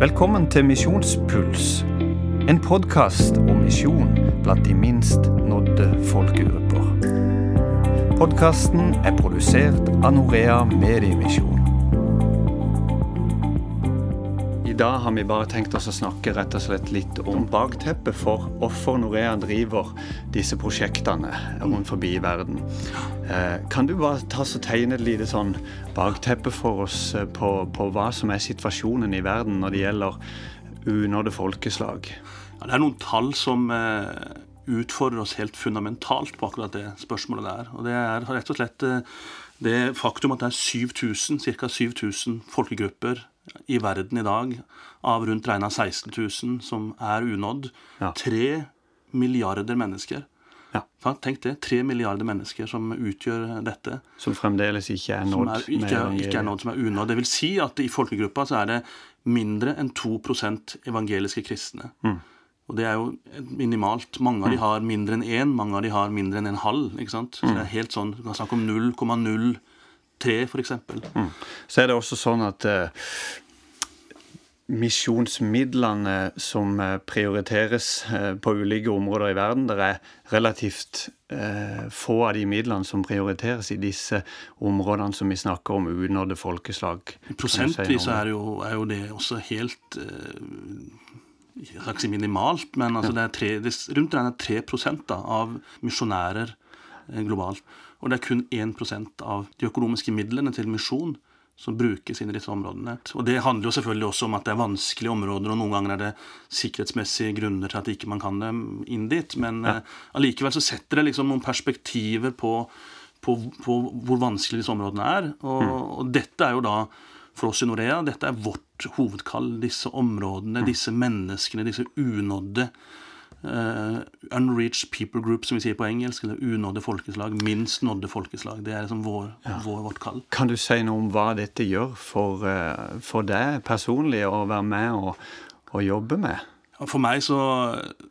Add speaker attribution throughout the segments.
Speaker 1: Velkommen til Misjonspuls, en podkast om misjon blant de minst nådde folkegrupper. Podkasten er produsert av Norea Mediemisjon. Dag har vi bare tenkt oss å snakke rett og slett litt om bakteppet for hvorfor Norea driver disse prosjektene rundt forbi verden. Eh, kan du bare ta så tegne et lite sånn bakteppe for oss eh, på, på hva som er situasjonen i verden når det gjelder unådde folkeslag?
Speaker 2: Ja, det er noen tall som eh, utfordrer oss helt fundamentalt på akkurat det spørsmålet der. Og det er rett og slett det faktum at det er 7000, ca. 7000 folkegrupper i verden i dag av rundt regna 16 000 som er unådd.
Speaker 1: Ja.
Speaker 2: Tre milliarder mennesker.
Speaker 1: Ja.
Speaker 2: Tenk det. Tre milliarder mennesker som utgjør dette.
Speaker 1: Som fremdeles ikke er
Speaker 2: Som
Speaker 1: nådd
Speaker 2: er, ikke, ikke er nådd, som er unådd. Det vil si at i folkegruppa så er det mindre enn 2% evangeliske kristne.
Speaker 1: Mm.
Speaker 2: Og det er jo minimalt. Mange av de har mindre enn én, mange av de har mindre enn en halv. ikke sant? Så det er helt sånn, Du kan snakke om 0,03 f.eks.
Speaker 1: Mm. Så er det også sånn at eh, misjonsmidlene som eh, prioriteres eh, på ulike områder i verden, det er relativt eh, få av de midlene som prioriteres i disse områdene som vi snakker om, unådde folkeslag.
Speaker 2: Prosentvis
Speaker 1: si
Speaker 2: er jo, er jo det også helt Jeg skal ikke si minimalt, men altså det er tre, det, er rundt regnet 3 da, av misjonærer globalt. Og det er kun 1 av de økonomiske midlene til misjon som brukes inn i disse områdene. Og Det handler jo selvfølgelig også om at det er vanskelige områder, og noen ganger er det sikkerhetsmessige grunner til at ikke man kan dem inn dit. Men ja. allikevel så setter det liksom noen perspektiver på, på, på hvor vanskelig disse områdene er. Og, og dette er jo da for oss i Norea, dette er vårt hovedkall. Disse områdene, disse menneskene, disse unådde eh, Unreached people group, som vi sier på engelsk. Eller unådde folkeslag. Minst nådde folkeslag. Det er liksom vår, vår, vårt kall.
Speaker 1: Kan du si noe om hva dette gjør for, uh, for deg personlig å være med og, og jobbe med?
Speaker 2: For meg så,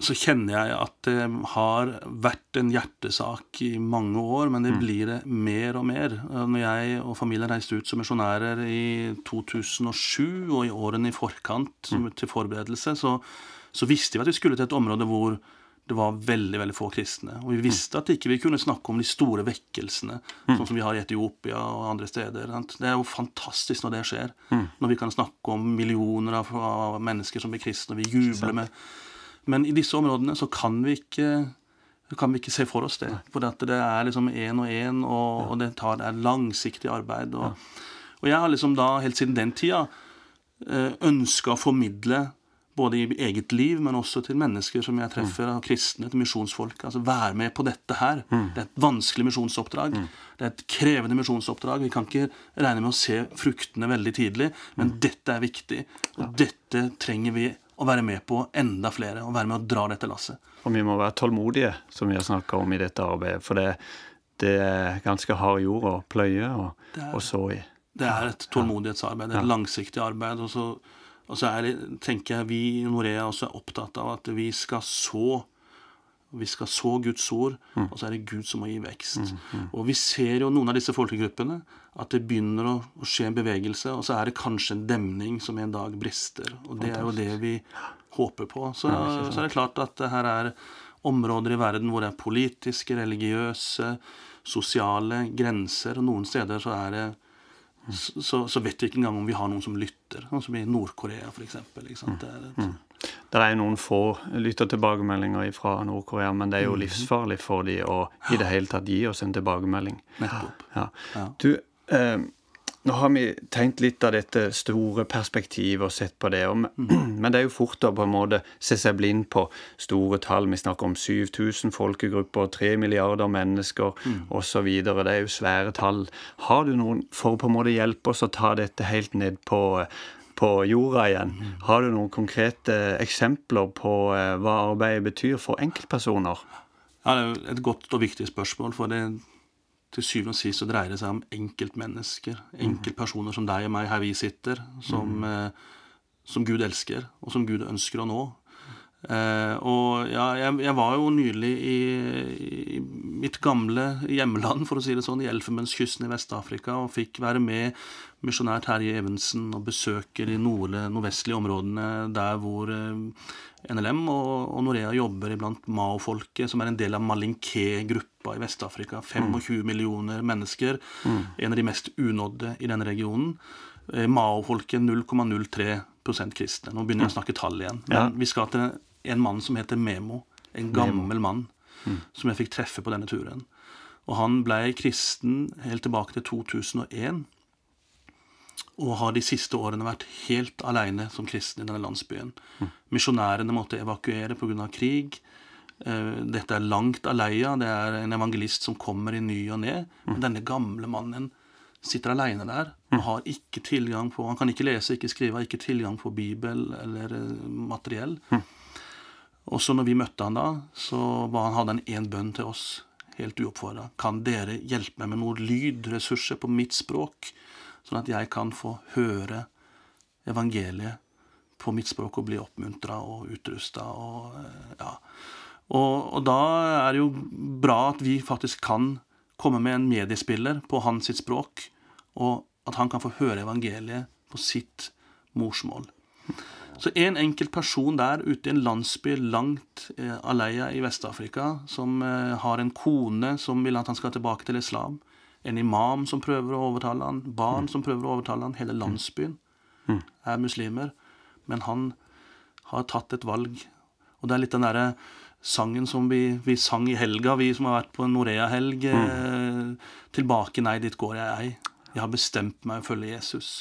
Speaker 2: så kjenner jeg at det har vært en hjertesak i mange år, men det blir det mer og mer. Når jeg og familien reiste ut som misjonærer i 2007 og i årene i forkant til forberedelse, så, så visste vi at vi skulle til et område hvor det var veldig veldig få kristne. Og vi visste at ikke vi kunne snakke om de store vekkelsene, sånn som vi har i Etiopia og andre steder. Det er jo fantastisk når det skjer. Når vi kan snakke om millioner av, av mennesker som blir kristne, og vi jubler med Men i disse områdene så kan vi ikke kan vi ikke se for oss det. For det er liksom én og én, og, og det, tar, det er langsiktig arbeid. Og, og jeg har liksom da, helt siden den tida, ønska å formidle både i eget liv, men også til mennesker som jeg treffer, mm. kristne, til misjonsfolk. Altså være med på dette her. Det er et vanskelig misjonsoppdrag. Det er et krevende misjonsoppdrag. Vi kan ikke regne med å se fruktene veldig tidlig, men dette er viktig. Og dette trenger vi å være med på enda flere, og være med å dra dette lasset.
Speaker 1: Og vi må være tålmodige, som vi har snakka om i dette arbeidet. For det, det er ganske hard jord å pløye og, og så i.
Speaker 2: Det er et tålmodighetsarbeid, et langsiktig arbeid. Og så, og så er det, tenker jeg vi i Norea også er opptatt av at vi skal så vi skal så Guds ord, og så er det Gud som må gi vekst. Og vi ser jo noen av disse folkegruppene at det begynner å, å skje en bevegelse, og så er det kanskje en demning som en dag brister. Og det er jo det vi håper på. Så, så er det klart at det her er områder i verden hvor det er politiske, religiøse, sosiale grenser, og noen steder så er det så, så vet vi ikke engang om vi har noen som lytter. Sånn som i Nord-Korea, f.eks. Det er,
Speaker 1: Det er noen få lyttertilbakemeldinger fra Nord-Korea, men det er jo livsfarlig for de å i det hele tatt gi oss en tilbakemelding.
Speaker 2: Nettopp.
Speaker 1: Ja.
Speaker 2: Ja.
Speaker 1: Du, eh, nå har vi tenkt litt av dette store perspektivet og sett på det. Og, Men det er jo fort å på en måte se seg blind på store tall. Vi snakker om 7000 folkegrupper, 3 milliarder mennesker osv. Det er jo svære tall. Har du noen for å på en måte hjelpe oss å ta dette helt ned på, på jorda igjen? Har du noen konkrete eksempler på eh, hva arbeidet betyr for enkeltpersoner?
Speaker 2: Ja, det er et godt og viktig spørsmål, for det til syvende og sist så dreier det seg om enkeltmennesker. Enkeltpersoner som deg og meg her vi sitter, som, eh, som Gud elsker, og som Gud ønsker å nå. Eh, og ja, jeg, jeg, var jo nylig i, i, mitt gamle hjemland, for å si det sånn, i Elfenbenskysten i Vest-Afrika, og fikk være med misjonær Terje Evensen og besøke de nordvestlige områdene der hvor eh, NLM og, Norea jobber iblant Mao-folket, som er en del av Malinké-gruppa i Vest-Afrika. 25 mm. millioner mennesker. Mm. En av de mest unådde i denne regionen. Eh, Mao-folket 0,03 kristne. Nå begynner jeg å snakke tall igjen. Men ja. vi skal til en mann som heter Memo. En gammel mann mm. som jeg fikk treffe på denne turen. Og han ble kristen helt tilbake til 2001. Og har de siste årene vært helt aleine som kristen i denne landsbyen. Mm. Misjonærene måtte evakuere pga. krig. Eh, dette er langt aleia. Det er en evangelist som kommer i ny og ne. Men denne gamle mannen sitter aleine der og har ikke tilgang på Han kan ikke lese, ikke skrive, ikke tilgang på Bibel eller eh, materiell. Og så når vi møtte han da, så var han, hadde han én bønn til oss, helt uoppfordra. Kan dere hjelpe meg med noen lydressurser på mitt språk, sånn at jeg kan få høre evangeliet på mitt språk og bli oppmuntra og utrusta og eh, ja. Og, og, da er det jo bra at vi faktisk kan komme med en mediespiller på hans sitt språk, og at han kan få høre evangeliet på sitt morsmål. Så en enkelt person der ute i en landsby langt eh, aleia i Vest-Afrika, som eh, har en kone som vil at han skal tilbake til islam, en imam som prøver å overtale han, barn mm. som prøver å overtale han, hele landsbyen mm. er muslimer. Men han har tatt et valg. Og det er litt den derre sangen som vi, vi, sang i helga, vi som har vært på Norea-helg. Mm. Eh, tilbake, nei, dit går jeg ei. Jeg har bestemt meg å følge Jesus.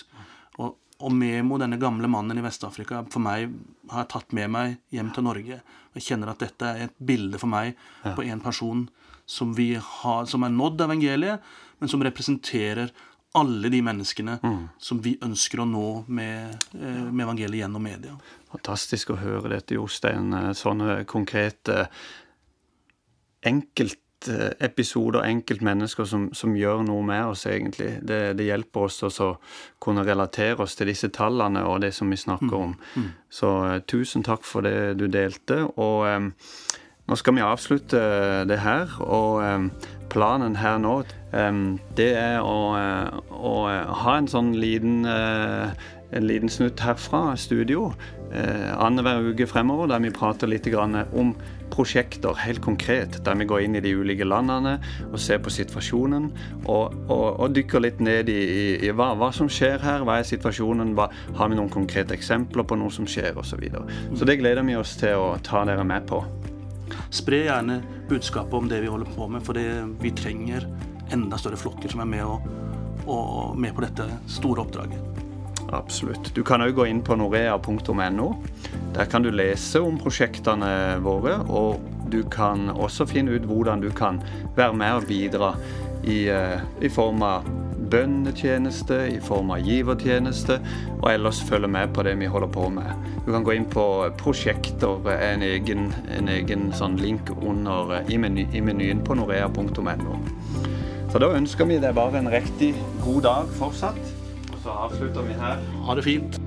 Speaker 2: Og og Memo, denne gamle mannen i Vest-Afrika, for meg har jeg tatt med meg hjem til Norge. Jeg kjenner at dette er et bilde for meg ja. på en person som, vi har, som er nådd evangeliet, men som representerer alle de menneskene mm. som vi ønsker å nå med, eh, med, evangeliet gjennom media.
Speaker 1: Fantastisk å høre dette, Jostein. Sånne konkrete enkelt enkeltepisoder, enkeltmennesker som, som gjør noe med oss, egentlig. Det, det hjelper oss å kunne relatere oss til disse tallene og det som vi snakker om. Mm. Mm. Så uh, tusen takk for det du delte. Og um, nå skal vi avslutte det her. Og um, planen her nå, um, det er å, å, ha en sånn liten uh, en liten snutt herfra studio eh, annenhver uke fremover, der vi prater litt om prosjekter helt konkret, der vi går inn i de ulike landene og ser på situasjonen. Og, og, og dykker litt ned i, i, i hva, hva, som skjer her, hva er situasjonen, hva, har vi noen konkrete eksempler på noe som skjer osv. Så, videre. så det gleder vi oss til å ta dere med på.
Speaker 2: Spre gjerne budskapet om det vi holder på med, for det, vi trenger enda større flokker som er med, og, og med på dette store oppdraget.
Speaker 1: Absolutt. Du kan òg gå inn på norea.no. Der kan du lese om prosjektene våre, og du kan også finne ut hvordan du kan være med og bidra i, eh, i form av bønnetjeneste, i form av givertjeneste, og ellers følge med på det vi holder på med. Du kan gå inn på prosjekter, en egen, en egen sånn link under i, meny, i menyen på norea.no. Så da ønsker vi deg bare en riktig god dag fortsatt så avslutter vi her.
Speaker 2: Ha det fint.